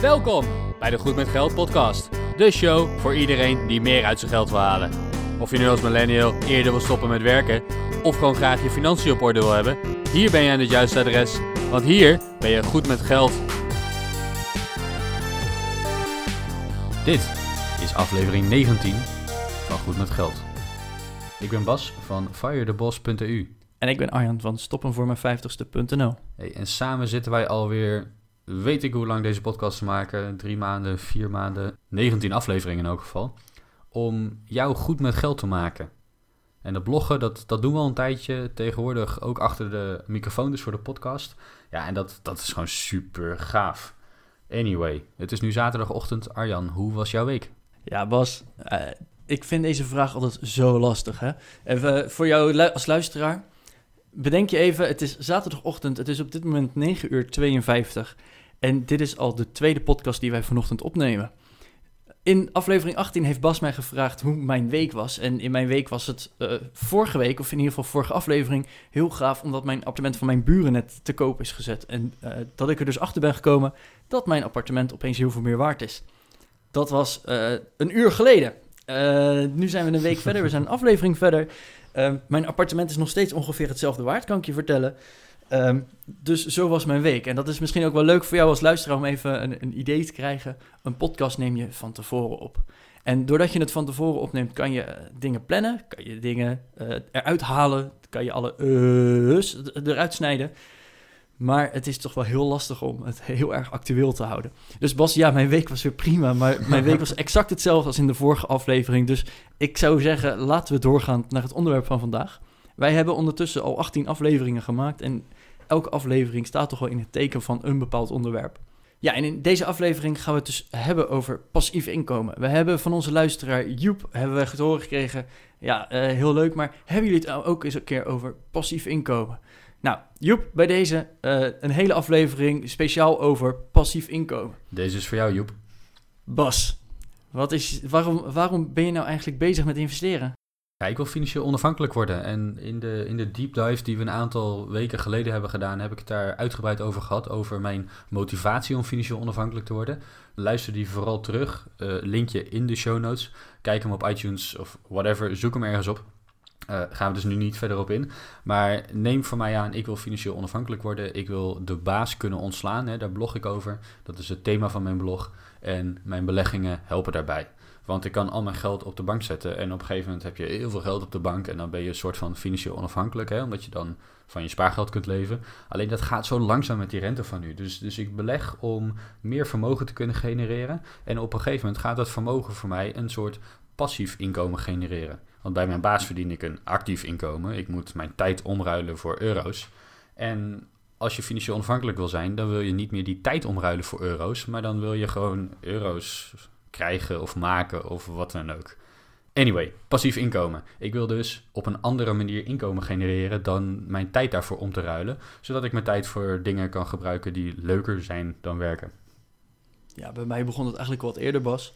Welkom bij de Goed met Geld podcast. De show voor iedereen die meer uit zijn geld wil halen. Of je nu als millennial eerder wil stoppen met werken of gewoon graag je financiën op orde wil hebben, hier ben je aan het juiste adres, want hier ben je goed met geld. Dit is aflevering 19 van Goed met Geld. Ik ben Bas van firetheboss.eu. En ik ben Arjan van stoppenvoormijn50ste.nl. Hey, en samen zitten wij alweer, weet ik hoe lang deze podcast maken, drie maanden, vier maanden, 19 afleveringen in elk geval, om jou goed met geld te maken. En dat bloggen, dat, dat doen we al een tijdje tegenwoordig, ook achter de microfoon, dus voor de podcast. Ja, en dat, dat is gewoon super gaaf. Anyway, het is nu zaterdagochtend. Arjan, hoe was jouw week? Ja, Bas, eh, ik vind deze vraag altijd zo lastig. Hè? Even voor jou als luisteraar. Bedenk je even, het is zaterdagochtend, het is op dit moment 9 uur 52. En dit is al de tweede podcast die wij vanochtend opnemen. In aflevering 18 heeft Bas mij gevraagd hoe mijn week was. En in mijn week was het eh, vorige week, of in ieder geval vorige aflevering, heel gaaf. Omdat mijn appartement van mijn buren net te koop is gezet. En eh, dat ik er dus achter ben gekomen dat mijn appartement opeens heel veel meer waard is. Dat was eh, een uur geleden. Nu zijn we een week verder, we zijn een aflevering verder. Mijn appartement is nog steeds ongeveer hetzelfde waard, kan ik je vertellen. Ehm, dus zo was mijn week. En dat is misschien ook wel leuk voor jou als luisteraar om even een, een idee te krijgen. Een podcast neem je van tevoren op. En doordat je het van tevoren opneemt, kan je eh, dingen plannen, kan je dingen eh, eruit halen, kan je alle uh's eruit snijden. Maar het is toch wel heel lastig om het heel erg actueel te houden. Dus Bas, ja, mijn week was weer prima. Maar mijn week was exact hetzelfde als in de vorige aflevering. Dus ik zou zeggen, laten we doorgaan naar het onderwerp van vandaag. Wij hebben ondertussen al 18 afleveringen gemaakt. En elke aflevering staat toch wel in het teken van een bepaald onderwerp. Ja, en in deze aflevering gaan we het dus hebben over passief inkomen. We hebben van onze luisteraar Joep, hebben we te horen gekregen... Ja, eh, heel leuk, maar hebben jullie het ook eens een keer over passief inkomen? Nou, Joep, bij deze eh, een hele aflevering speciaal over passief inkomen. Deze is voor jou, Joep. Bas, wat is, waarom, waarom ben je nou eigenlijk bezig met investeren? Ja, ik wil financieel onafhankelijk worden. En in de, in de deep dive die we een aantal weken geleden hebben gedaan, heb ik het daar uitgebreid over gehad. Over mijn motivatie om financieel onafhankelijk te worden. Luister die vooral terug. Eh, linkje in de show notes. Kijk hem op iTunes of whatever. Zoek hem ergens op. Uh, gaan we dus nu niet verder op in. Maar neem van mij aan, ik wil financieel onafhankelijk worden. Ik wil de baas kunnen ontslaan. Hè, daar blog ik over. Dat is het thema van mijn blog. En mijn beleggingen helpen daarbij. Want ik kan al mijn geld op de bank zetten. En op een gegeven moment heb je heel veel geld op de bank. En dan ben je een soort van financieel onafhankelijk. Hè, omdat je dan van je spaargeld kunt leven. Alleen dat gaat zo langzaam met die rente van nu. Dus, dus ik beleg om meer vermogen te kunnen genereren. En op een gegeven moment gaat dat vermogen voor mij een soort passief inkomen genereren. Want bij mijn baas verdien ik een actief inkomen. Ik moet mijn tijd omruilen voor euro's. En als je financieel onafhankelijk wil zijn, dan wil je niet meer die tijd omruilen voor euro's. Maar dan wil je gewoon euro's krijgen of maken of wat dan ook. Anyway, passief inkomen. Ik wil dus op een andere manier inkomen genereren dan mijn tijd daarvoor om te ruilen. Zodat ik mijn tijd voor dingen kan gebruiken die leuker zijn dan werken. Ja, bij mij begon het eigenlijk wat eerder, Bas.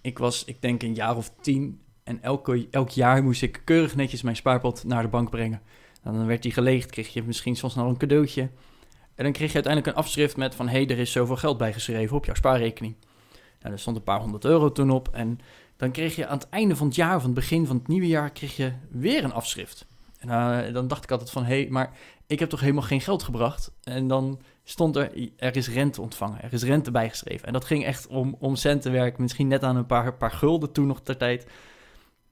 Ik was, ik denk, een jaar of tien. En elke, elk jaar moest ik keurig netjes mijn spaarpot naar de bank brengen. En dan werd die geleegd, kreeg je misschien soms nog een cadeautje. En dan kreeg je uiteindelijk een afschrift met van... hé, hey, er is zoveel geld bijgeschreven op jouw spaarrekening. Nou, er stond een paar honderd euro toen op. En dan kreeg je aan het einde van het jaar, aan het begin van het nieuwe jaar... kreeg je weer een afschrift. En uh, dan dacht ik altijd van... hé, hey, maar ik heb toch helemaal geen geld gebracht? En dan stond er, er is rente ontvangen, er is rente bijgeschreven. En dat ging echt om, om centenwerk, misschien net aan een paar, paar gulden toen nog ter tijd.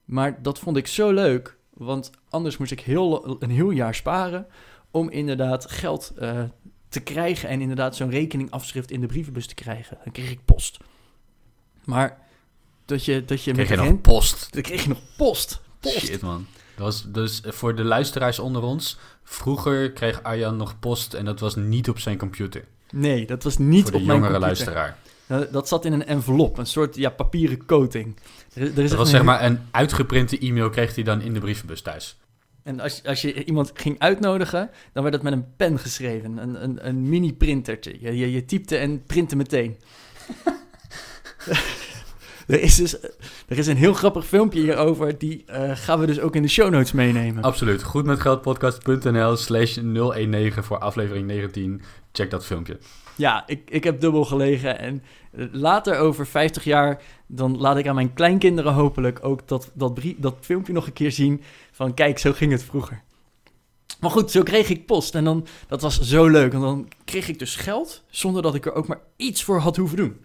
Maar dat vond ik zo leuk, want anders moest ik heel, een heel jaar sparen om inderdaad geld uh, te krijgen en inderdaad zo'n rekeningafschrift in de brievenbus te krijgen. Dan kreeg ik post. Maar dat je... Dat je kreeg je nog post? Dan kreeg je nog post. post. Shit man. Dat was dus voor de luisteraars onder ons. Vroeger kreeg Arjan nog post en dat was niet op zijn computer. Nee, dat was niet voor de op mijn jongere computer. luisteraar. Dat zat in een envelop, een soort ja, papieren coating. Er, er is dat was zeg maar een uitgeprinte e-mail kreeg hij dan in de brievenbus thuis. En als, als je iemand ging uitnodigen, dan werd dat met een pen geschreven. Een, een, een mini-printertje. Je, je, je typte en printte meteen. er, is dus, er is een heel grappig filmpje hierover. Die uh, gaan we dus ook in de show notes meenemen. Absoluut. Goedmetgeldpodcast.nl slash 019 voor aflevering 19. Check dat filmpje. Ja, ik, ik heb dubbel gelegen. En eh, later, over 50 jaar, dan laat ik aan mijn kleinkinderen hopelijk ook dat, dat, dat filmpje nog een keer zien. Van kijk, zo ging het vroeger. Maar goed, zo kreeg ik post. En dan, dat was zo leuk. Want dan kreeg ik dus geld, zonder dat ik er ook maar iets voor had hoeven doen.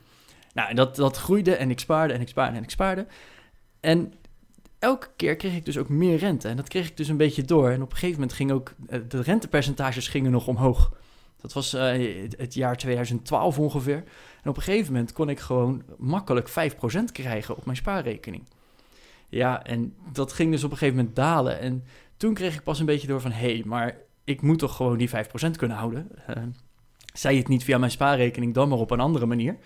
Nou, en dat, dat groeide en ik spaarde en ik spaarde en ik spaarde. En elke keer kreeg ik dus ook meer rente. En dat kreeg ik dus een beetje door. En op een gegeven moment ging ook, eh, de rentepercentages gingen nog omhoog. Dat was eh, het- jaar 2012 ongeveer. En op een gegeven moment kon ik gewoon makkelijk 5% krijgen op mijn spaarrekening. Ja, en dat ging dus op een gegeven moment dalen. En toen kreeg ik pas een beetje door van... hé, hey, maar ik moet toch gewoon die 5% kunnen houden. Eh, zij het niet via mijn spaarrekening, dan maar op een andere manier.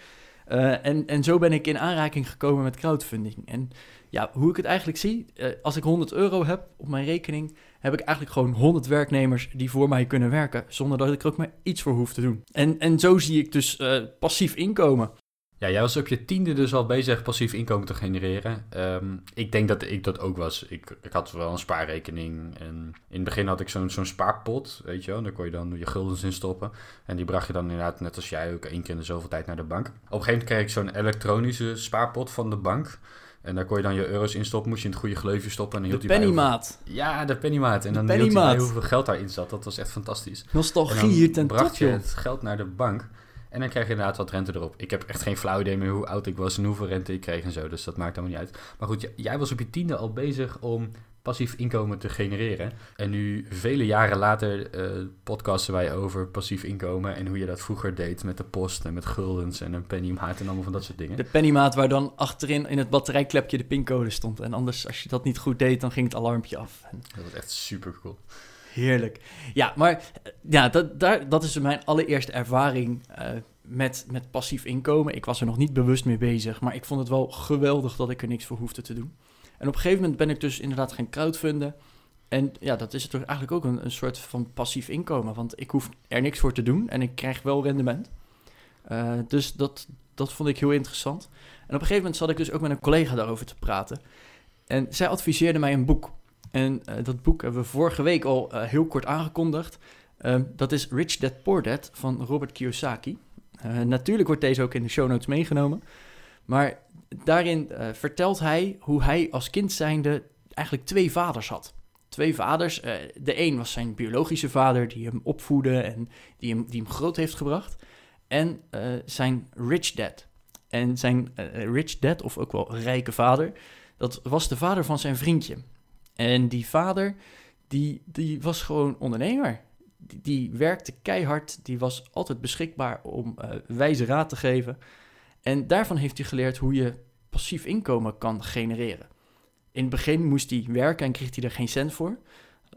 Eh, en, en zo ben ik in aanraking gekomen met crowdfunding. En ja, hoe ik het eigenlijk zie... eh, als ik 100 euro heb op mijn rekening... heb ik eigenlijk gewoon 100 werknemers die voor mij kunnen werken... zonder dat ik er ook maar iets voor hoef te doen. En, en zo zie ik dus eh, passief inkomen. Ja, jij was op je tiende dus al bezig passief inkomen te genereren. Ehm, ik denk dat ik dat ook was. Ik, ik had wel een spaarrekening. En in het begin had ik zo'n zo'n spaarpot, weet je wel. Daar kon je dan je guldens in stoppen. En die bracht je dan inderdaad, net als jij, ook één keer in de zoveel tijd naar de bank. Op een gegeven moment kreeg ik zo'n elektronische spaarpot van de bank. En daar kon je dan je euro's in stoppen. Moest je in het goede gleufje stoppen. En De hield bij pennymaat. hoeveel- Ja, de pennymaat. En De dan hield hij pennymaat. hoeveel geld daarin zat. Dat was echt fantastisch. Nostalgie hier ten bracht je het geld naar de bank. En dan krijg je inderdaad wat rente erop. Ik heb echt geen flauw idee meer hoe oud ik was en hoeveel rente ik kreeg en zo. Dus dat maakt allemaal niet uit. Maar goed, jij was op je tiende al bezig om passief inkomen te genereren. En nu, vele jaren later, eh, podcasten wij over passief inkomen. En hoe je dat vroeger deed met de post en met guldens en een pennymaat en allemaal van dat soort dingen. De pennymaat waar dan achterin in het batterijklepje de pincode stond. En anders, als je dat niet goed deed, dan ging het alarmpje af. Dat was echt super cool. Heerlijk. Ja, maar eh, ja, dat, dat is mijn allereerste ervaring eh, met, met passief inkomen. Ik was er nog niet bewust mee bezig, maar ik vond het wel geweldig dat ik er niks voor hoefde te doen. En op een gegeven moment ben ik dus inderdaad gaan crowdfunden. En ja, dat is toch eigenlijk ook een, een soort van passief inkomen. Want ik hoef er niks voor te doen en ik krijg wel rendement. Eh, dus dat, dat vond ik heel interessant. En op een gegeven moment zat ik dus ook met een collega daarover te praten. En zij adviseerde mij een boek. En eh, dat boek hebben we vorige week al eh, heel kort aangekondigd. Ehm, dat is Rich Dad Poor Dad van Robert Kiyosaki. Eh, natuurlijk wordt deze ook in de show notes meegenomen. Maar daarin vertelt hij hoe hij als kind zijnde eigenlijk twee vaders had. Twee vaders. de een was zijn biologische vader die hem opvoedde en die hem, die hem groot heeft gebracht. En zijn rich dad. En zijn rich dad, of ook wel rijke vader, dat was de vader van zijn vriendje. En die vader, die, die was gewoon ondernemer. Die, die werkte keihard, die was altijd beschikbaar om eh, wijze raad te geven. En daarvan heeft hij geleerd hoe je passief inkomen kan genereren. In het begin moest hij werken en kreeg hij er geen cent voor.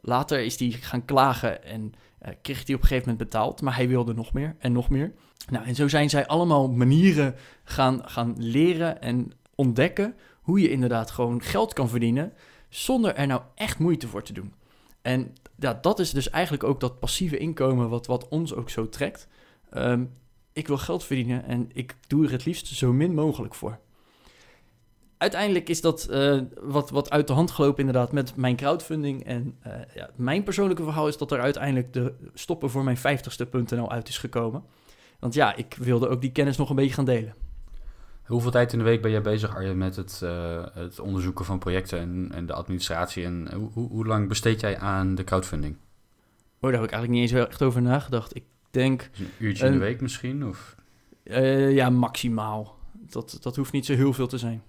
Later is hij gaan klagen en eh, kreeg hij op een gegeven moment betaald. Maar hij wilde nog meer en nog meer. Nou, en zo zijn zij allemaal manieren gaan, gaan leren en ontdekken hoe je inderdaad gewoon geld kan verdienen zonder er nou echt moeite voor te doen. En ja, dat is dus eigenlijk ook dat passieve inkomen wat, wat ons ook zo trekt. Ehm, ik wil geld verdienen en ik doe er het liefst zo min mogelijk voor. Uiteindelijk is dat eh, wat, wat uit de hand gelopen inderdaad met mijn crowdfunding. En eh, ja, mijn persoonlijke verhaal is dat er uiteindelijk de stoppen voor mijn 50ste.nl uit is gekomen. Want ja, ik wilde ook die kennis nog een beetje gaan delen. Hoeveel tijd in de week ben jij bezig, Arjen, met het, eh, het onderzoeken van projecten en, en de administratie? En hoe, hoe, hoe lang besteed jij aan de crowdfunding? Oh, daar heb ik eigenlijk niet eens echt over nagedacht. Ik denk, Dus een uurtje in de week misschien? Of eh, ja, maximaal. Dat, dat hoeft niet zo heel veel te zijn.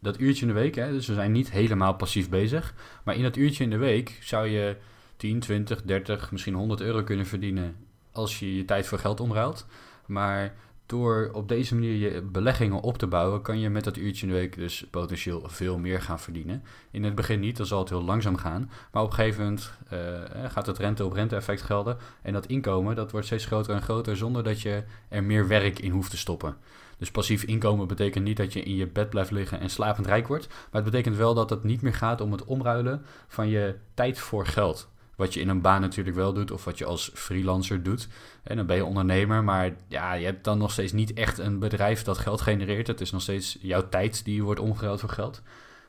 dat uurtje in de week, hè? dus we zijn niet helemaal passief bezig. Maar in dat uurtje in de week zou je 10, 20, 30, misschien 100 euro kunnen verdienen als je je tijd voor geld omruilt. Maar door op deze manier je beleggingen op te bouwen, kan je met dat uurtje in de week dus potentieel veel meer gaan verdienen. In het begin niet, dan zal het heel langzaam gaan. Maar op een gegeven moment eh, gaat het rente op rente effect gelden. En dat inkomen, dat wordt steeds groter en groter zonder dat je er meer werk in hoeft te stoppen. Dus passief inkomen betekent niet dat je in je bed blijft liggen en slapend rijk wordt. Maar het betekent wel dat het niet meer gaat om het omruilen van je tijd voor geld. Wat je in een baan natuurlijk wel doet, of wat je als freelancer doet. En dan ben je ondernemer, maar ja, je hebt dan nog steeds niet echt een bedrijf dat geld genereert. Het is nog steeds jouw tijd die wordt omgeruild voor geld.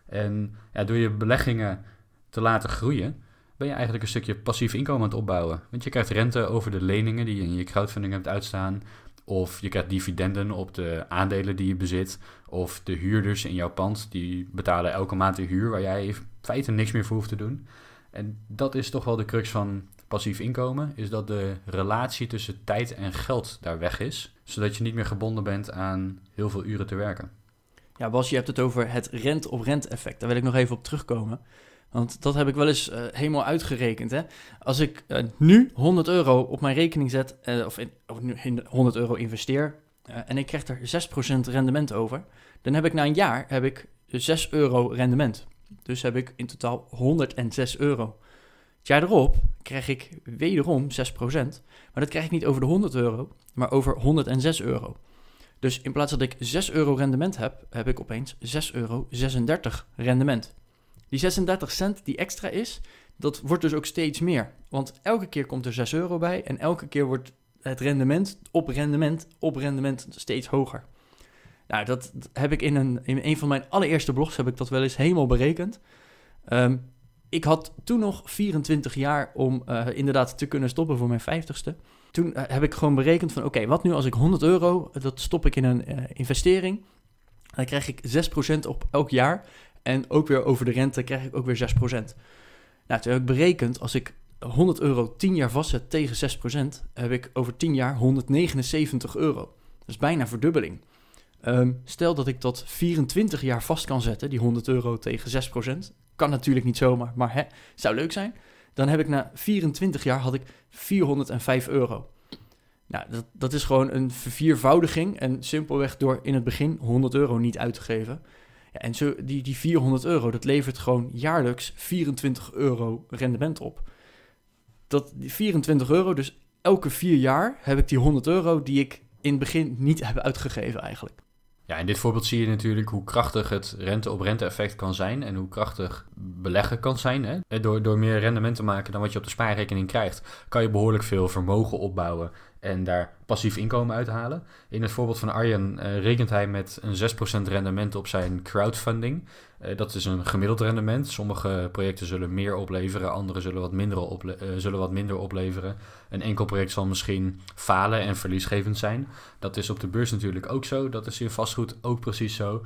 En ja, door je beleggingen te laten groeien, ben je eigenlijk een stukje passief inkomen aan het opbouwen. Want je krijgt rente over de leningen die je in je crowdfunding hebt uitstaan. Of je krijgt dividenden op de aandelen die je bezit. Of de huurders in jouw pand, die betalen elke maand de huur waar jij in feite niks meer voor hoeft te doen. En dat is toch wel de crux van passief inkomen, is dat de relatie tussen tijd en geld daar weg is. Zodat je niet meer gebonden bent aan heel veel uren te werken. Ja, Bas, je hebt het over het rent-op-rent effect. Daar wil ik nog even op terugkomen. Want dat heb ik wel eens uh, helemaal uitgerekend. Hè? Als ik uh, nu 100 euro op mijn rekening zet, uh, of, of nu 100 euro investeer, en ik krijg er 6% rendement over, dan heb ik na een jaar heb ik 6 euro rendement. Dus heb ik in totaal 106 euro. Het jaar erop krijg ik wederom 6%, maar dat krijg ik niet over de 100 euro, maar over 106 euro. Dus in plaats dat ik 6 euro rendement heb, heb ik opeens 6,36 euro rendement. Die 36 cent die extra is, dat wordt dus ook steeds meer. Want elke keer komt er 6 euro bij en elke keer wordt het rendement op rendement op rendement steeds hoger. Nou, dat heb ik in een, in een van mijn allereerste blogs heb ik dat wel eens helemaal berekend. Um, ik had toen nog 24 jaar om uh, inderdaad te kunnen stoppen voor mijn 50ste. Toen uh, heb ik gewoon berekend van oké, wat nu als ik 100 euro, dat stop ik in een uh, investering. Dan krijg ik 6% op elk jaar. En ook weer over de rente krijg ik ook weer 6%. Nou, toen heb ik berekend, als ik 100 euro 10 jaar vastzet tegen 6%, heb ik over 10 jaar 179 euro. Dat is bijna verdubbeling. Um, stel dat ik dat 24 jaar vast kan zetten, die 100 euro tegen 6%. Kan natuurlijk niet zomaar, maar hè, zou leuk zijn. Dan heb ik na 24 jaar had ik 405 euro. Nou, dat, dat is gewoon een verviervoudiging. En simpelweg door in het begin 100 euro niet uit te geven. Ja, en zo, die, die 400 euro, dat levert gewoon jaarlijks 24 euro rendement op. Dat, die 24 euro, dus elke vier jaar heb ik die 100 euro die ik in het begin niet heb uitgegeven eigenlijk. Ja, in dit voorbeeld zie je natuurlijk hoe krachtig het rente-op-rente effect kan zijn en hoe krachtig beleggen kan zijn. Hè? Door, door meer rendement te maken dan wat je op de spaarrekening krijgt, kan je behoorlijk veel vermogen opbouwen en daar passief inkomen uithalen. In het voorbeeld van Arjen uh, rekent hij met een 6% rendement op zijn crowdfunding. Uh, dat is een gemiddeld rendement. Sommige projecten zullen meer opleveren, andere zullen wat, minder ople uh, zullen wat minder opleveren. Een enkel project zal misschien falen en verliesgevend zijn. Dat is op de beurs natuurlijk ook zo. Dat is in vastgoed ook precies zo.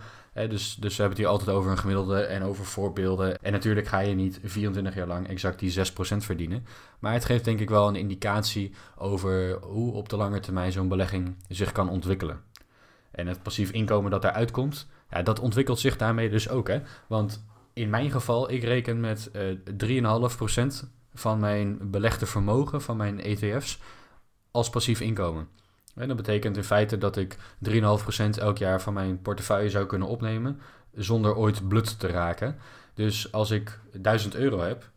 Dus, dus we hebben het hier altijd over een gemiddelde en over voorbeelden. En natuurlijk ga je niet 24 jaar lang exact die 6% verdienen. Maar het geeft denk ik wel een indicatie over hoe op de lange termijn zo'n belegging zich kan ontwikkelen. En het passief inkomen dat daaruit komt, ja, dat ontwikkelt zich daarmee dus ook. Hè? Want in mijn geval, ik reken met uh, 3,5% van mijn belegde vermogen, van mijn ETF's, als passief inkomen. En dat betekent in feite dat ik 3,5% elk jaar van mijn portefeuille zou kunnen opnemen, zonder ooit blut te raken. Dus als ik 1000 euro heb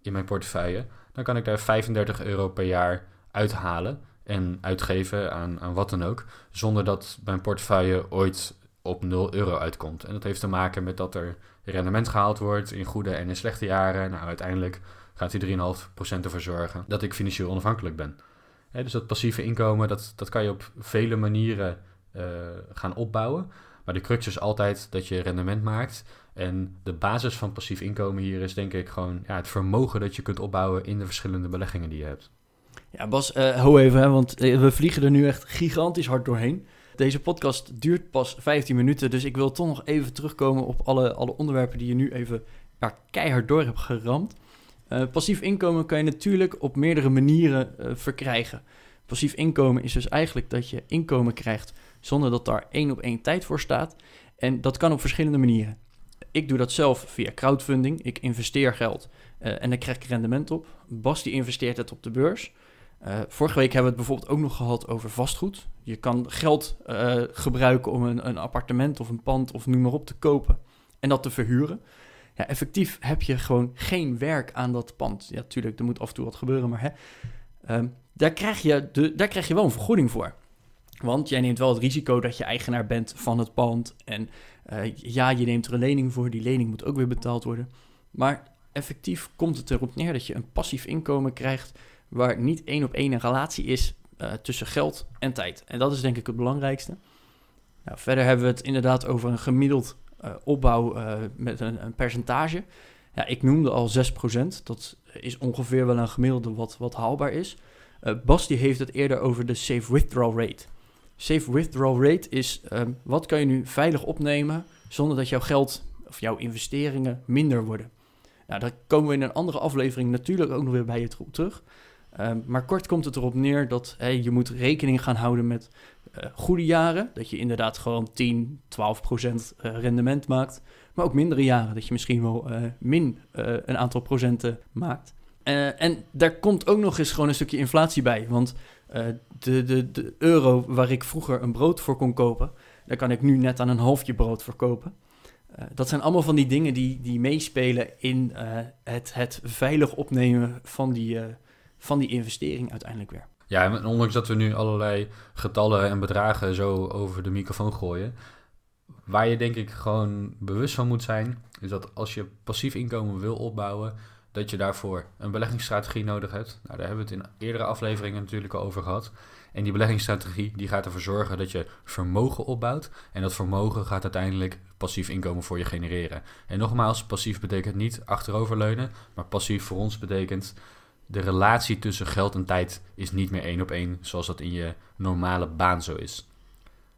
in mijn portefeuille, dan kan ik daar 35 euro per jaar uithalen en uitgeven aan, aan wat dan ook, zonder dat mijn portefeuille ooit op 0 euro uitkomt. En dat heeft te maken met dat er rendement gehaald wordt in goede en in slechte jaren. Nou, uiteindelijk gaat die 3,5% ervoor zorgen dat ik financieel onafhankelijk ben. Dus dat passieve inkomen, dat, dat kan je op vele manieren uh, gaan opbouwen. Maar de crux is altijd dat je rendement maakt. En de basis van passief inkomen hier is denk ik gewoon ja, het vermogen dat je kunt opbouwen in de verschillende beleggingen die je hebt. Ja, Bas, uh, ho even, hè, want eh, we vliegen er nu echt gigantisch hard doorheen. Deze podcast duurt pas 15 minuten, dus ik wil toch nog even terugkomen op alle, alle onderwerpen die je nu even ja, keihard door hebt geramd. Uh, passief inkomen kan je natuurlijk op meerdere manieren uh, verkrijgen. Passief inkomen is dus eigenlijk dat je inkomen krijgt zonder dat daar één op één tijd voor staat. En dat kan op verschillende manieren. Ik doe dat zelf via crowdfunding. Ik investeer geld uh, en dan krijg ik rendement op. Bas die investeert het op de beurs. Vorige week hebben we het bijvoorbeeld ook nog gehad over vastgoed. Je kan geld gebruiken om een, een, appartement of een pand of noem maar op te kopen en dat te verhuren. Ja, effectief heb je gewoon geen werk aan dat pand. Ja, natuurlijk, er moet af en toe wat gebeuren, maar hè, uh, daar, krijg je de, daar krijg je wel een vergoeding voor. Want jij neemt wel het risico dat je eigenaar bent van het pand. En uh, ja, je neemt er een lening voor. Die lening moet ook weer betaald worden. Maar effectief komt het erop neer dat je een passief inkomen krijgt waar niet één op één een relatie is uh, tussen geld en tijd. En dat is denk ik het belangrijkste. Nou, verder hebben we het inderdaad over een gemiddeld opbouw uh, met een, een, percentage. Ja, ik noemde al 6%. Dat is ongeveer wel een gemiddelde wat, wat haalbaar is. Bas die heeft het eerder over de safe withdrawal rate. safe withdrawal rate is ehm, wat kan je nu veilig opnemen zonder dat jouw geld of jouw investeringen minder worden. Nou, daar komen we in een andere aflevering natuurlijk ook nog weer bij je terug. Ehm, maar kort komt het erop neer dat je moet rekening gaan houden met uh, goede jaren. Dat je inderdaad gewoon 10, 12 procent uh, rendement maakt. Maar ook mindere jaren, dat je misschien wel uh, min een aantal procenten maakt. en daar komt ook nog eens gewoon een stukje inflatie bij. Want de, de, de euro waar ik vroeger een brood voor kon kopen, daar kan ik nu net aan een halfje brood verkopen. Uh, dat zijn allemaal van die dingen die, die meespelen in het, het veilig opnemen van die, van die investering uiteindelijk weer. Ja, ondanks dat we nu allerlei getallen en bedragen zo over de microfoon gooien, waar je denk ik gewoon bewust van moet zijn, is dat als je passief inkomen wil opbouwen, dat je daarvoor een beleggingsstrategie nodig hebt. Nou, daar hebben we het in eerdere afleveringen natuurlijk al over gehad. En die beleggingsstrategie die gaat ervoor zorgen dat je vermogen opbouwt. En dat vermogen gaat uiteindelijk passief inkomen voor je genereren. En nogmaals, passief betekent niet achteroverleunen, maar passief voor ons betekent de relatie tussen geld en tijd is niet meer één op één zoals dat in je normale baan zo is.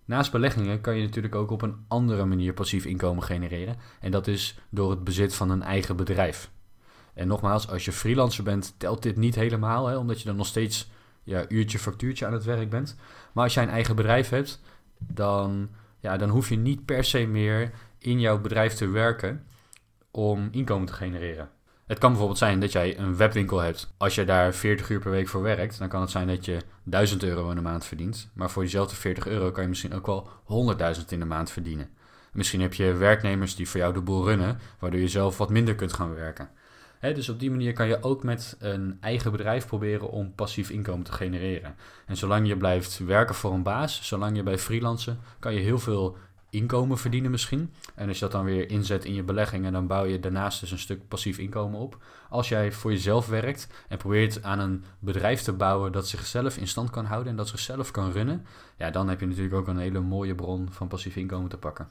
Naast beleggingen kan je natuurlijk ook op een andere manier passief inkomen genereren. En dat is door het bezit van een eigen bedrijf. En nogmaals, als je freelancer bent, telt dit niet helemaal, hè, omdat je dan nog steeds ja, uurtje factuurtje aan het werk bent. Maar als jij een eigen bedrijf hebt, dan, ja, dan hoef je niet per se meer in jouw bedrijf te werken om inkomen te genereren. Het kan bijvoorbeeld zijn dat jij een webwinkel hebt. Als je daar 40 uur per week voor werkt, dan kan het zijn dat je 1000 euro in de maand verdient. Maar voor diezelfde 40 euro kan je misschien ook wel 100.000 in de maand verdienen. Misschien heb je werknemers die voor jou de boel runnen, waardoor je zelf wat minder kunt gaan werken dus op die manier kan je ook met een eigen bedrijf proberen om passief inkomen te genereren. En zolang je blijft werken voor een baas, zolang je bij freelancen, kan je heel veel inkomen verdienen misschien. En als je dat dan weer inzet in je beleggingen, dan bouw je daarnaast dus een stuk passief inkomen op. Als jij voor jezelf werkt en probeert aan een bedrijf te bouwen dat zichzelf in stand kan houden en dat zichzelf kan runnen, ja, dan heb je natuurlijk ook een hele mooie bron van passief inkomen te pakken.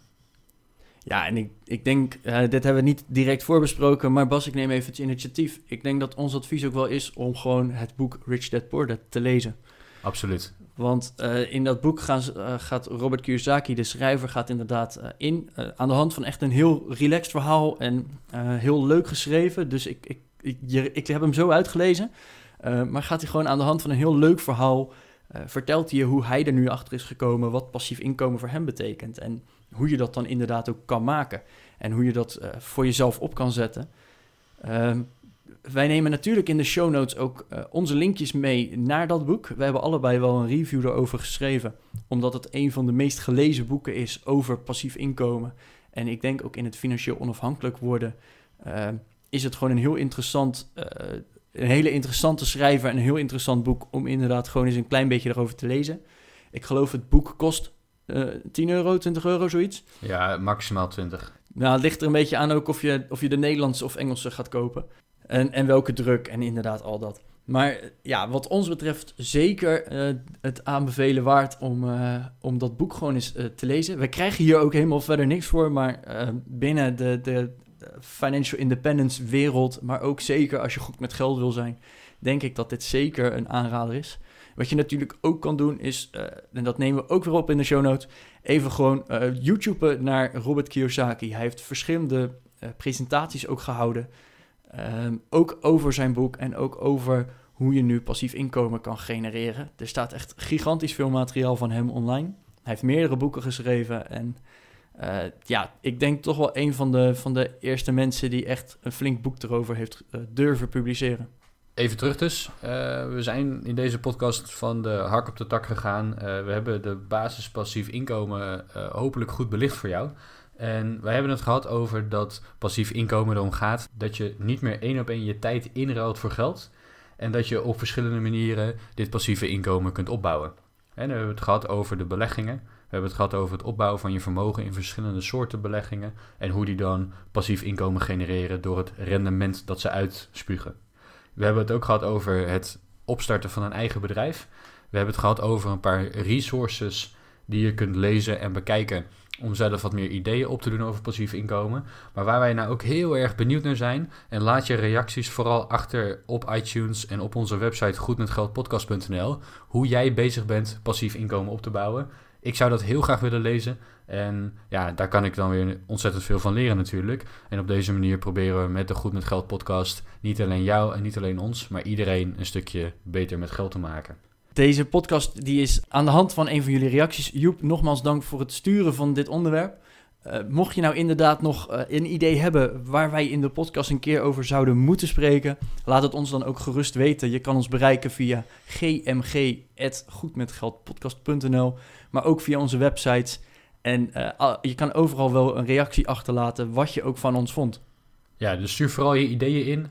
Ja, en ik, ik denk, uh, dit hebben we niet direct voorbesproken, maar Bas, ik neem even het initiatief. Ik denk dat ons advies ook wel is om gewoon het boek Rich Dad Poor Dad te lezen. Absoluut. Want uh, in dat boek gaan, uh, gaat Robert Kiyosaki, de schrijver, gaat inderdaad in. aan de hand van echt een heel relaxed verhaal en heel leuk geschreven. Dus ik, ik, ik, je, ik heb hem zo uitgelezen. maar gaat hij gewoon aan de hand van een heel leuk verhaal... vertelt hij je hoe hij er nu achter is gekomen... wat passief inkomen voor hem betekent. En hoe je dat dan inderdaad ook kan maken. En hoe je dat voor jezelf op kan zetten. Uh, wij nemen natuurlijk in de show notes ook uh, onze linkjes mee naar dat boek. We hebben allebei wel een review erover geschreven, omdat het een van de meest gelezen boeken is over passief inkomen. En ik denk ook in het financieel onafhankelijk worden, ehm, is het gewoon een heel interessant, eh, een hele interessante schrijver en een heel interessant boek om inderdaad gewoon eens een klein beetje erover te lezen. Ik geloof het boek kost uh, eh, 10 euro, 20 euro, zoiets. Ja, maximaal 20. Nou, het ligt er een beetje aan ook of je, of je de Nederlandse of Engelse gaat kopen. En, en welke druk en inderdaad al dat. Maar ja, wat ons betreft zeker uh, het aanbevelen waard om, uh, om dat boek gewoon eens te lezen. We krijgen hier ook helemaal verder niks voor, maar binnen de, de financial independence wereld, maar ook zeker als je goed met geld wil zijn, denk ik dat dit zeker een aanrader is. Wat je natuurlijk ook kan doen is, en dat nemen we ook weer op in de show notes, even gewoon uh, YouTube naar Robert Kiyosaki. Hij heeft verschillende presentaties ook gehouden, um, ook over zijn boek en ook over hoe je nu passief inkomen kan genereren. Er staat echt gigantisch veel materiaal van hem online. Hij heeft meerdere boeken geschreven en ja, ik denk toch wel een van de, van de eerste mensen die echt een flink boek erover heeft durven publiceren. Even terug dus. Uh, we zijn in deze podcast van de hak op de tak gegaan. We hebben de basis passief inkomen hopelijk goed belicht voor jou. En wij hebben het gehad over dat passief inkomen erom gaat dat je niet meer één op één je tijd inruilt voor geld. En dat je op verschillende manieren dit passieve inkomen kunt opbouwen. En we hebben het gehad over de beleggingen. We hebben het gehad over het opbouwen van je vermogen in verschillende soorten beleggingen. En hoe die dan passief inkomen genereren door het rendement dat ze uitspugen. We hebben het ook gehad over het opstarten van een eigen bedrijf. We hebben het gehad over een paar resources die je kunt lezen en bekijken om zelf wat meer ideeën op te doen over passief inkomen. Maar waar wij nou ook heel erg benieuwd naar zijn, en laat je reacties vooral achter op iTunes en op onze website goedmetgeldpodcast.nl, hoe jij bezig bent passief inkomen op te bouwen. Ik zou dat heel graag willen lezen. En ja, daar kan ik dan weer ontzettend veel van leren natuurlijk. En op deze manier proberen we met de Goed met Geld podcast niet alleen jou en niet alleen ons, maar iedereen een stukje beter met geld te maken. Deze podcast die is aan de hand van een van jullie reacties. Joep, nogmaals dank voor het sturen van dit onderwerp. Uh, mocht je nou inderdaad nog uh, een idee hebben waar wij in de podcast een keer over zouden moeten spreken, laat het ons dan ook gerust weten. Je kan ons bereiken via gmg.goedmetgeldpodcast.nl, maar ook via onze websites. En uh, je kan overal wel een reactie achterlaten wat je ook van ons vond. Ja, dus stuur vooral je ideeën in.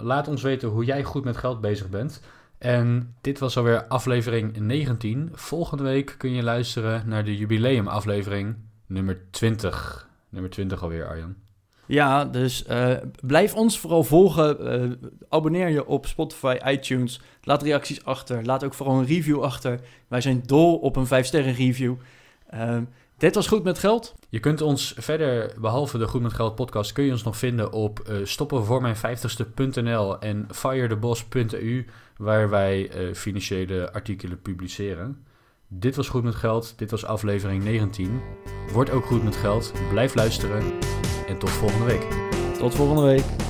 laat ons weten hoe jij goed met geld bezig bent. En dit was alweer aflevering 19. Volgende week kun je luisteren naar de jubileumaflevering nummer 20. Nummer 20 alweer, Arjan. Ja, dus uh, blijf ons vooral volgen. Uh, abonneer je op Spotify, iTunes. Laat reacties achter. Laat ook vooral een review achter. Wij zijn dol op een 5-sterren review. Uh, dit was Goed met Geld. Je kunt ons verder, behalve de Goed met Geld podcast, kun je ons nog vinden op uh, stoppenvoormijn50ste.nl en firetheboss.eu, waar wij uh, financiële artikelen publiceren. Dit was Goed met Geld, dit was aflevering 19. Word ook goed met geld, blijf luisteren en tot volgende week. Tot volgende week.